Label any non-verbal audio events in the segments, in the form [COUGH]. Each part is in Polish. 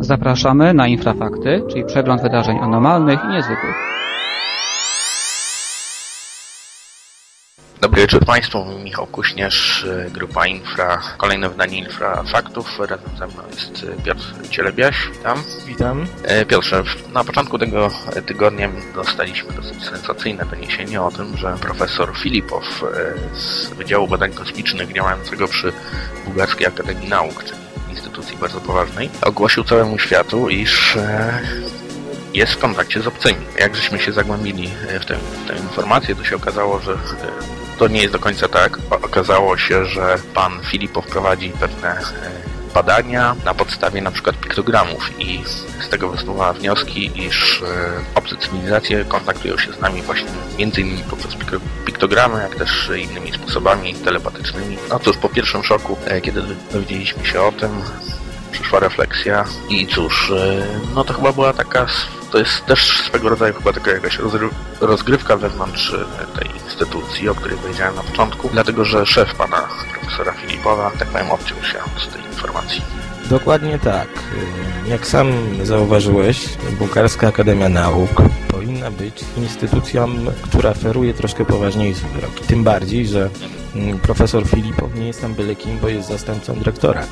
Zapraszamy na Infrafakty, czyli przegląd wydarzeń anormalnych i niezwykłych. Dobry wieczór Państwu, Michał Kuśnierz, Grupa Infra, kolejne wydanie Infra Faktów. Razem ze mną jest Piotr Cielebiaś, witam. Witam. E, Piotrze, na początku tego tygodnia dostaliśmy dosyć sensacyjne doniesienie o tym, że profesor Filipow e, z Wydziału Badań Kosmicznych działającego przy Bułgarskiej Akademii Nauk, czyli instytucji bardzo poważnej, ogłosił całemu światu, iż e, jest w kontakcie z obcymi. Jak żeśmy się zagłębili w tę, tę informację, to się okazało, że to nie jest do końca tak. Okazało się, że pan Filipow prowadzi pewne badania na podstawie na przykład piktogramów i z tego wysuwa wnioski, iż obce cywilizacje kontaktują się z nami właśnie między innymi poprzez piktogramy, jak też innymi sposobami telepatycznymi. No cóż, po pierwszym szoku, kiedy dowiedzieliśmy się o tym, przyszła refleksja i cóż, no to chyba była taka, to jest też swego rodzaju chyba taka jakaś rozgrywka wewnątrz tej instytucji, o której powiedziałem na początku, dlatego że szef pana profesora Filipowa, tak powiem, odciął się od tej informacji. Dokładnie tak. Jak sam zauważyłeś, Bułgarska Akademia Nauk powinna być instytucją, która feruje troszkę poważniejsze wyroki. Tym bardziej, że profesor Filipow nie jest tam byle kim, bo jest zastępcą dyrektora.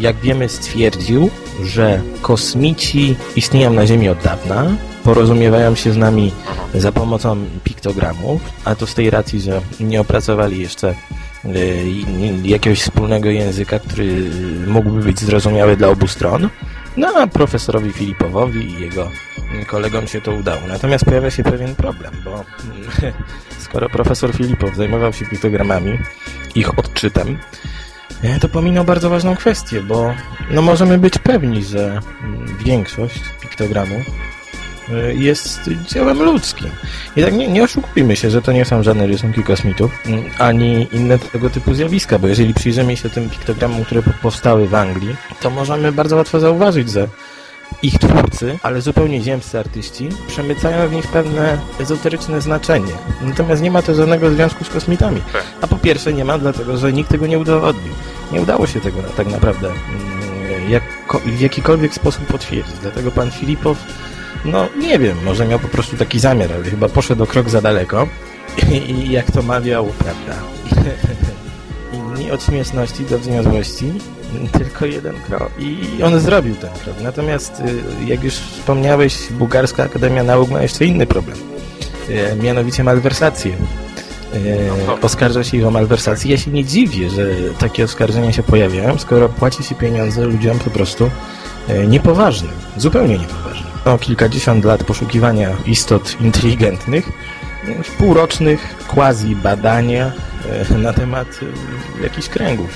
Jak wiemy, stwierdził, że kosmici istnieją na Ziemi od dawna, porozumiewają się z nami za pomocą piktogramów, a to z tej racji, że nie opracowali jeszcze jakiegoś wspólnego języka, który mógłby być zrozumiały dla obu stron. No a profesorowi Filipowowi i jego kolegom się to udało. Natomiast pojawia się pewien problem, bo [LAUGHS] skoro profesor Filipow zajmował się piktogramami, ich odczytem, to pominął bardzo ważną kwestię, bo no możemy być pewni, że większość piktogramów jest dziełem ludzkim. I tak nie, nie oszukujmy się, że to nie są żadne rysunki kosmitów, ani inne tego typu zjawiska, bo jeżeli przyjrzymy się tym piktogramom, które powstały w Anglii, to możemy bardzo łatwo zauważyć, że ich twórcy, ale zupełnie ziemscy artyści, przemycają w nich pewne ezoteryczne znaczenie. Natomiast nie ma to żadnego związku z kosmitami. A po pierwsze nie ma, dlatego że nikt tego nie udowodnił. Nie udało się tego tak naprawdę jak, w jakikolwiek sposób potwierdzić. Dlatego pan Filipow no nie wiem, może miał po prostu taki zamiar, ale chyba poszedł o krok za daleko [LAUGHS] i, i jak to mawiał, prawda, [LAUGHS] inni od śmieszności do wzniosłości tylko jeden krok i on zrobił ten krok. Natomiast jak już wspomniałeś, Bułgarska Akademia Nauk ma jeszcze inny problem, mianowicie malwersację. Oskarża się ich o malwersację. Ja się nie dziwię, że takie oskarżenia się pojawiają, skoro płaci się pieniądze ludziom po prostu niepoważnym, zupełnie niepoważnym o kilkadziesiąt lat poszukiwania istot inteligentnych w półrocznych quasi-badaniach na temat jakichś kręgów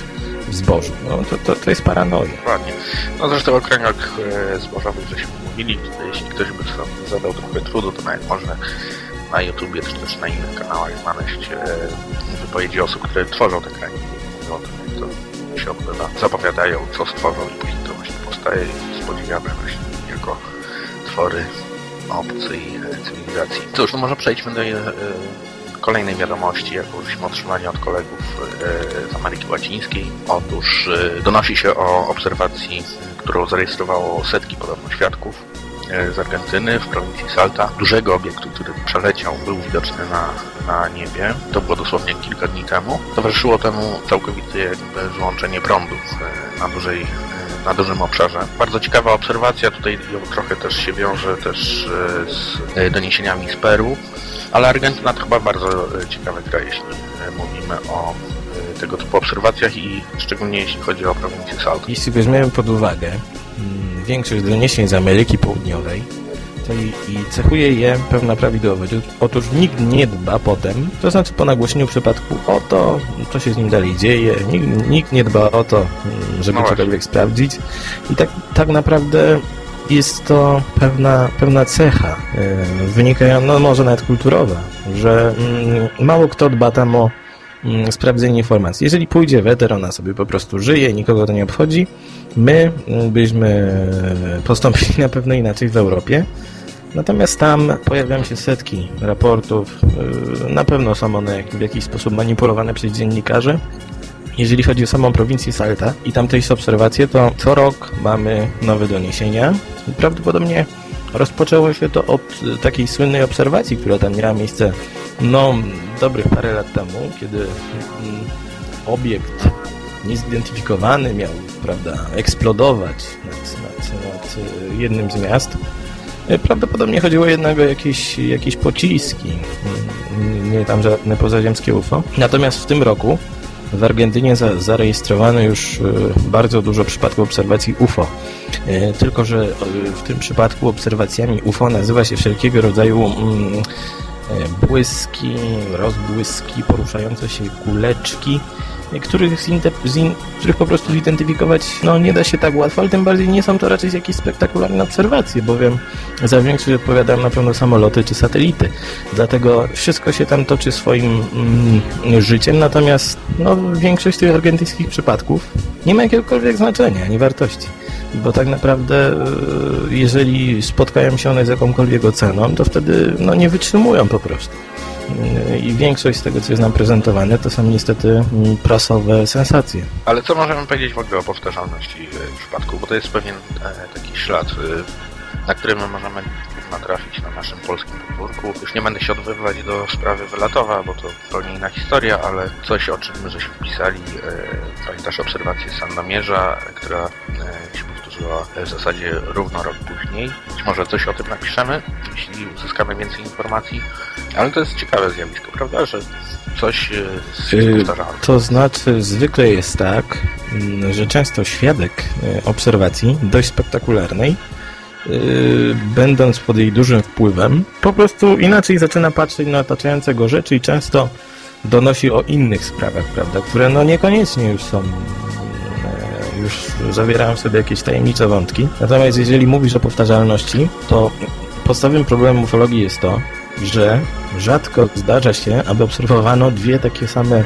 w zbożu. No, to, to, to jest paranoja. Dokładnie. No zresztą o kręgach zbożowych żeśmy mówili. Jeśli ktoś by sobie zadał trochę trudu, to nawet można na YouTubie czy też na innych kanałach znaleźć wypowiedzi osób, które tworzą te kręgi. Mówią o tym, jak to się odbywa. Zapowiadają, co stworzą i później to właśnie powstaje i spodziewamy właśnie jako twory obcej cywilizacji. Cóż, no może przejdźmy do e, kolejnej wiadomości, jaką żeśmy otrzymali od kolegów e, z Ameryki Łacińskiej. Otóż e, donosi się o obserwacji, którą zarejestrowało setki podobno świadków z Argentyny w prowincji Salta. Dużego obiektu, który przeleciał, był widoczny na, na niebie. To było dosłownie kilka dni temu. Towarzyszyło temu całkowite jakby wyłączenie prądu na dużej na dużym obszarze. Bardzo ciekawa obserwacja, tutaj trochę też się wiąże też z doniesieniami z Peru, ale Argentyna to chyba bardzo ciekawy kraj, jeśli mówimy o tego typu obserwacjach i szczególnie jeśli chodzi o prowincję Salto. Jeśli weźmiemy pod uwagę większość doniesień z Ameryki Południowej, i, i cechuje je pewna prawidłowość. Otóż nikt nie dba potem, to znaczy po nagłośnieniu przypadku o to, co się z nim dalej dzieje, nikt, nikt nie dba o to, żeby no cokolwiek sprawdzić i tak, tak naprawdę jest to pewna, pewna cecha yy, wynikająca, no może nawet kulturowa, że yy, mało kto dba tam o yy, sprawdzenie informacji. Jeżeli pójdzie weter, ona sobie po prostu żyje, nikogo to nie obchodzi, my byśmy postąpili [LAUGHS] na pewno inaczej w Europie, Natomiast tam pojawiają się setki raportów. Na pewno są one w jakiś sposób manipulowane przez dziennikarzy jeżeli chodzi o samą prowincję Salta i tamtejsze obserwacje, to co rok mamy nowe doniesienia. Prawdopodobnie rozpoczęło się to od takiej słynnej obserwacji, która tam miała miejsce no, dobrych parę lat temu, kiedy mm, obiekt niezidentyfikowany miał prawda, eksplodować nad, nad, nad jednym z miast. Prawdopodobnie chodziło jednak o jakieś, jakieś pociski, nie tam żadne pozaziemskie UFO. Natomiast w tym roku w Argentynie za, zarejestrowano już e, bardzo dużo przypadków obserwacji UFO. E, tylko, że e, w tym przypadku obserwacjami UFO nazywa się wszelkiego rodzaju mm, błyski, rozbłyski, poruszające się kuleczki, których, których po prostu zidentyfikować no, nie da się tak łatwo, ale tym bardziej nie są to raczej jakieś spektakularne obserwacje, bowiem za większość odpowiadają na pewno samoloty czy satelity. Dlatego wszystko się tam toczy swoim mm, życiem, natomiast no, większość tych argentyńskich przypadków nie ma jakiegokolwiek znaczenia ani wartości. Bo tak naprawdę, e, jeżeli spotkają się one z jakąkolwiek oceną, to wtedy no, nie wytrzymują po prostu i większość z tego, co jest nam prezentowane, to są niestety mm, prasowe sensacje. Ale co możemy powiedzieć w ogóle o powtarzalności e, przypadku? Bo to jest pewien e, taki ślad, e, na który my możemy natrafić na naszym polskim podwórku. Już nie będę się odwoływać do sprawy Wylatowa, bo to zupełnie inna historia, ale coś, o czym żeśmy pisali, pamiętasz obserwację Sandomierza, która się powtórzyła w zasadzie równo rok później. Być może coś o tym napiszemy, jeśli uzyskamy więcej informacji. Ale to jest ciekawe zjawisko, prawda, że coś e, się y, powtarzało. To znaczy, zwykle jest tak, mm, że często świadek e, obserwacji, dość spektakularnej, e, będąc pod jej dużym wpływem, po prostu inaczej zaczyna patrzeć na otaczające go rzeczy i często donosi o innych sprawach, prawda, które no niekoniecznie już są już zawierają w sobie jakieś tajemnicze wątki. Natomiast jeżeli mówisz o powtarzalności, to podstawowym problemem ufologii jest to, że rzadko zdarza się, aby obserwowano dwie takie same,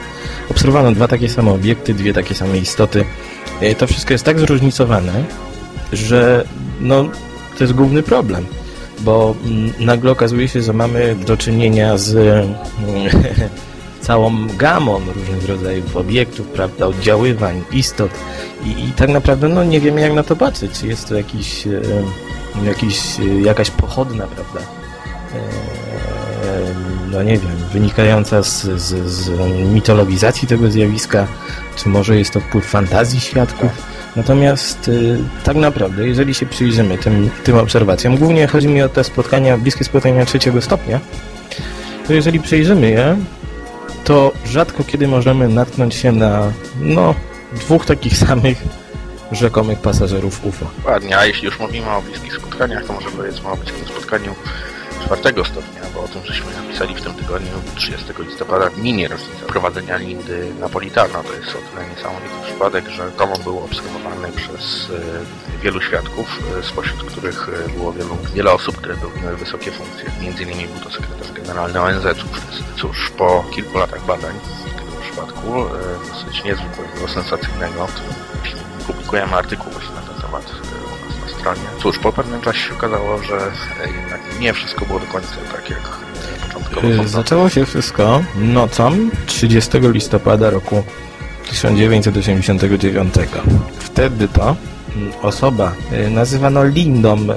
obserwowano dwa takie same obiekty, dwie takie same istoty. E, to wszystko jest tak zróżnicowane, że no, to jest główny problem, bo mm, nagle okazuje się, że mamy do czynienia z mm, [LAUGHS] całą gamą różnych rodzajów obiektów, prawda, oddziaływań, istot. I, i tak naprawdę no, nie wiemy jak na to patrzeć, czy jest to jakiś, e, jakiś, jakaś pochodna, prawda, no nie wiem, wynikająca z, z, z mitologizacji tego zjawiska, czy może jest to wpływ fantazji świadków. Natomiast y, tak naprawdę, jeżeli się przyjrzymy tym, tym obserwacjom, głównie chodzi mi o te spotkania, bliskie spotkania trzeciego stopnia, to jeżeli przejrzymy je, to rzadko kiedy możemy natknąć się na no, dwóch takich [LAUGHS] samych rzekomych pasażerów UFO. Ładnie, a jeśli już mówimy o bliskich spotkaniach, to może powiedzmy o bliskim spotkaniu czwartego stopnia, bo o tym żeśmy napisali w tym tygodniu 30 listopada minie rocznica prowadzenia Lindy Napolitano. To jest o tyle niesamowity przypadek, że dom był obserwowany przez e, wielu świadków, e, spośród których e, było wielu, wiele osób, które pełniły wysokie funkcje. Między innymi był to sekretarz generalny ONZ. Cóż, po kilku latach badań w tym przypadku, dosyć niezwykłego, sensacyjnego, publikujemy artykuł właśnie stronie. Cóż, po pewnym czasie się okazało, że jednak nie wszystko było do końca tak, jak początkowo. Y, zaczęło się wszystko nocą 30 listopada roku 1989. Wtedy to mm, osoba y, nazywano Lindą y,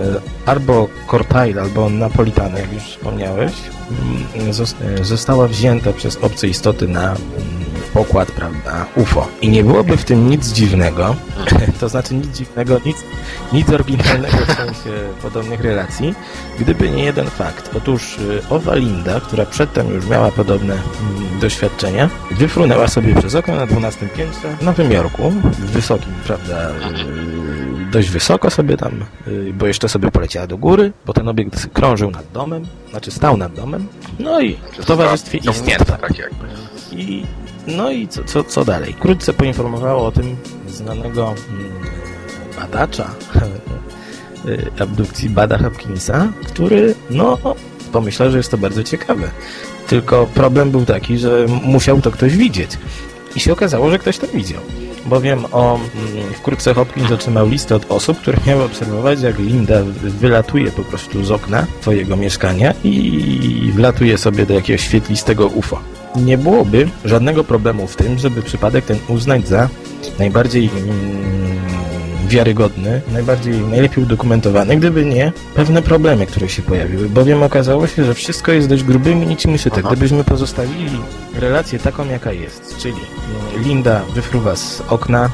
albo Cortail, albo Napolitano, jak już wspomniałeś, mm, została wzięta przez obce istoty na mm, pokład, prawda, UFO. I nie byłoby w tym nic dziwnego, [LAUGHS] to znaczy nic dziwnego, nic, nic oryginalnego w sensie podobnych relacji, gdyby nie jeden fakt. Otóż y, owa Linda, która przedtem już miała podobne mm, doświadczenia, wyfrunęła sobie przez okno na 12 piętrze w Nowym Jorku, w wysokim, prawda, y, dość wysoko sobie tam, y, bo jeszcze sobie poleciała do góry, bo ten obiekt krążył nad domem, znaczy stał nad domem, no i w towarzystwie istot. Tak jakby. I no i co, co, co dalej? Wkrótce poinformowało o tym znanego mm, badacza [LAUGHS] y, abdukcji Bada Hopkinsa, który no pomyślał, że jest to bardzo ciekawe. Tylko problem był taki, że musiał to ktoś widzieć. I się okazało, że ktoś to widział. Bowiem o, mm, wkrótce Hopkins otrzymał listę od osób, które miały obserwować, jak Linda wylatuje po prostu z okna twojego mieszkania i wlatuje sobie do jakiegoś świetlistego UFO. nie byłoby żadnego problemu w tym, żeby przypadek ten uznać za najbardziej mm, wiarygodny, najbardziej, najlepiej udokumentowany, gdyby nie pewne problemy, które się pojawiły, bowiem okazało się, że wszystko jest dość grubymi niczym szyte. Gdybyśmy pozostawili relację taką, jaka jest, czyli mm, Linda wyfruwa z okna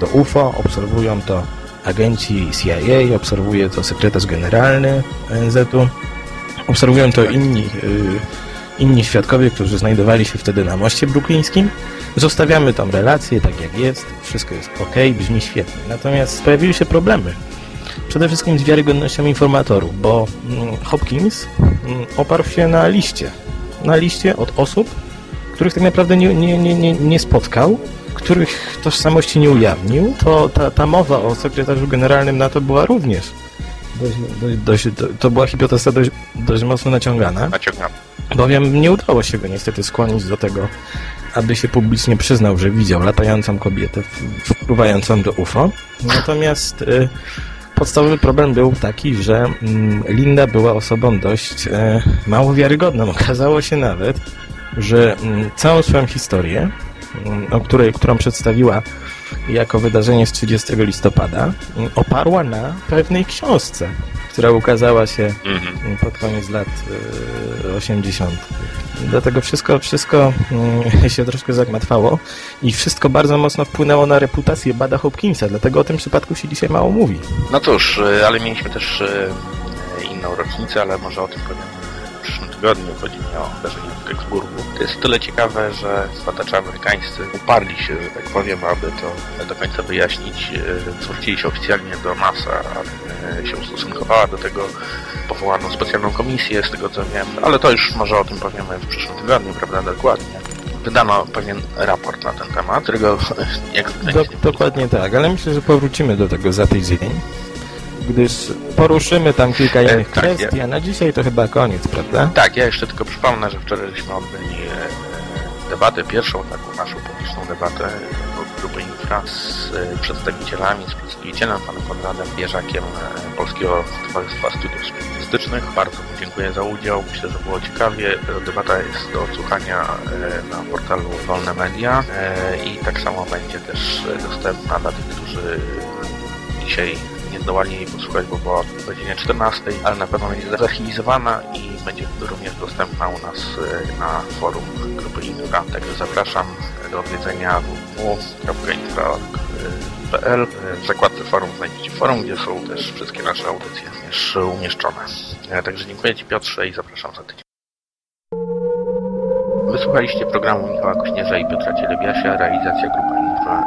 do UFO, obserwują to agenci CIA, obserwuje to sekretarz generalny ONZ-u, obserwują to inni, y, inni świadkowie, którzy znajdowali się wtedy na moście bruklińskim. Zostawiamy tą relację tak jak jest, wszystko jest ok, brzmi świetnie. Natomiast pojawiły się problemy. Przede wszystkim z wiarygodnością informatorów, bo mm, Hopkins mm, oparł się na liście. Na liście od osób, których tak naprawdę nie, nie, nie, nie, nie spotkał, których tożsamości nie ujawnił, to ta, ta mowa o sekretarzu generalnym NATO była również dość, dość, dość, to, była hipoteza dość, dość mocno naciągana, Naciągam. Bowiem nie udało się go niestety skłonić do tego, aby się publicznie przyznał, że widział latającą kobietę wpływającą do UFO. Natomiast y, podstawowy problem był taki, że mm, Linda była osobą dość e, mało wiarygodną. [LAUGHS] Okazało się nawet, że mm, całą swoją historię, mm, o której, którą przedstawiła jako wydarzenie z 30 listopada, oparła na pewnej książce, która ukazała się Mhm. pod koniec lat e, 80. Dlatego wszystko, wszystko mm, [LAUGHS] się troszkę zagmatwało i wszystko bardzo mocno wpłynęło na reputację Bada Hopkinsa, dlatego o tym przypadku się dzisiaj mało mówi. No cóż, e, ale mieliśmy też e, inną rocznicę, ale może o tym powiem tygodniu. Chodzi mi o wydarzenie w Gettysburgu. To jest tyle ciekawe, że badacze amerykańscy uparli się, że tak powiem, aby to do końca wyjaśnić. E, Zwrócili się oficjalnie do NASA, aby e, się ustosunkowała do tego. Powołano specjalną komisję, z tego co wiem, ale to już może o tym powiemy w przyszłym tygodniu, prawda, dokładnie. Wydano pewien raport na ten temat, którego [LAUGHS] jak Do, dokładnie tak, ale myślę, że powrócimy do tego za tydzień, gdyż poruszymy tam kilka E, innych tak, kwestii, a na dzisiaj to chyba koniec, prawda? Tak, ja jeszcze tylko przypomnę, że wczoraj żeśmy odbyli e, debatę, pierwszą taką naszą publiczną debatę grupy Infra z e, przedstawicielami, z przedstawicielem panem Konradem Bierzakiem Polskiego Towarzystwa Studiów Spirytystycznych. Bardzo mu dziękuję za udział, myślę, że było ciekawie. Debata jest do odsłuchania na portalu Wolne Media i tak samo będzie też dostępna dla tych, którzy dzisiaj zdołali jej posłuchać, bo była o godzinie 14, ale na pewno będzie zarchiwizowana i będzie również dostępna u nas e, na forum grupy Infra. Także zapraszam do odwiedzenia www.infra.pl. W zakładce forum znajdziecie forum, gdzie są też wszystkie nasze audycje również umieszczone. E, Także dziękuję Ci Piotrze i zapraszam za tydzień. Wysłuchaliście programu Michała Kośnierza i Piotra Cielebiasia, realizacja grupy Infra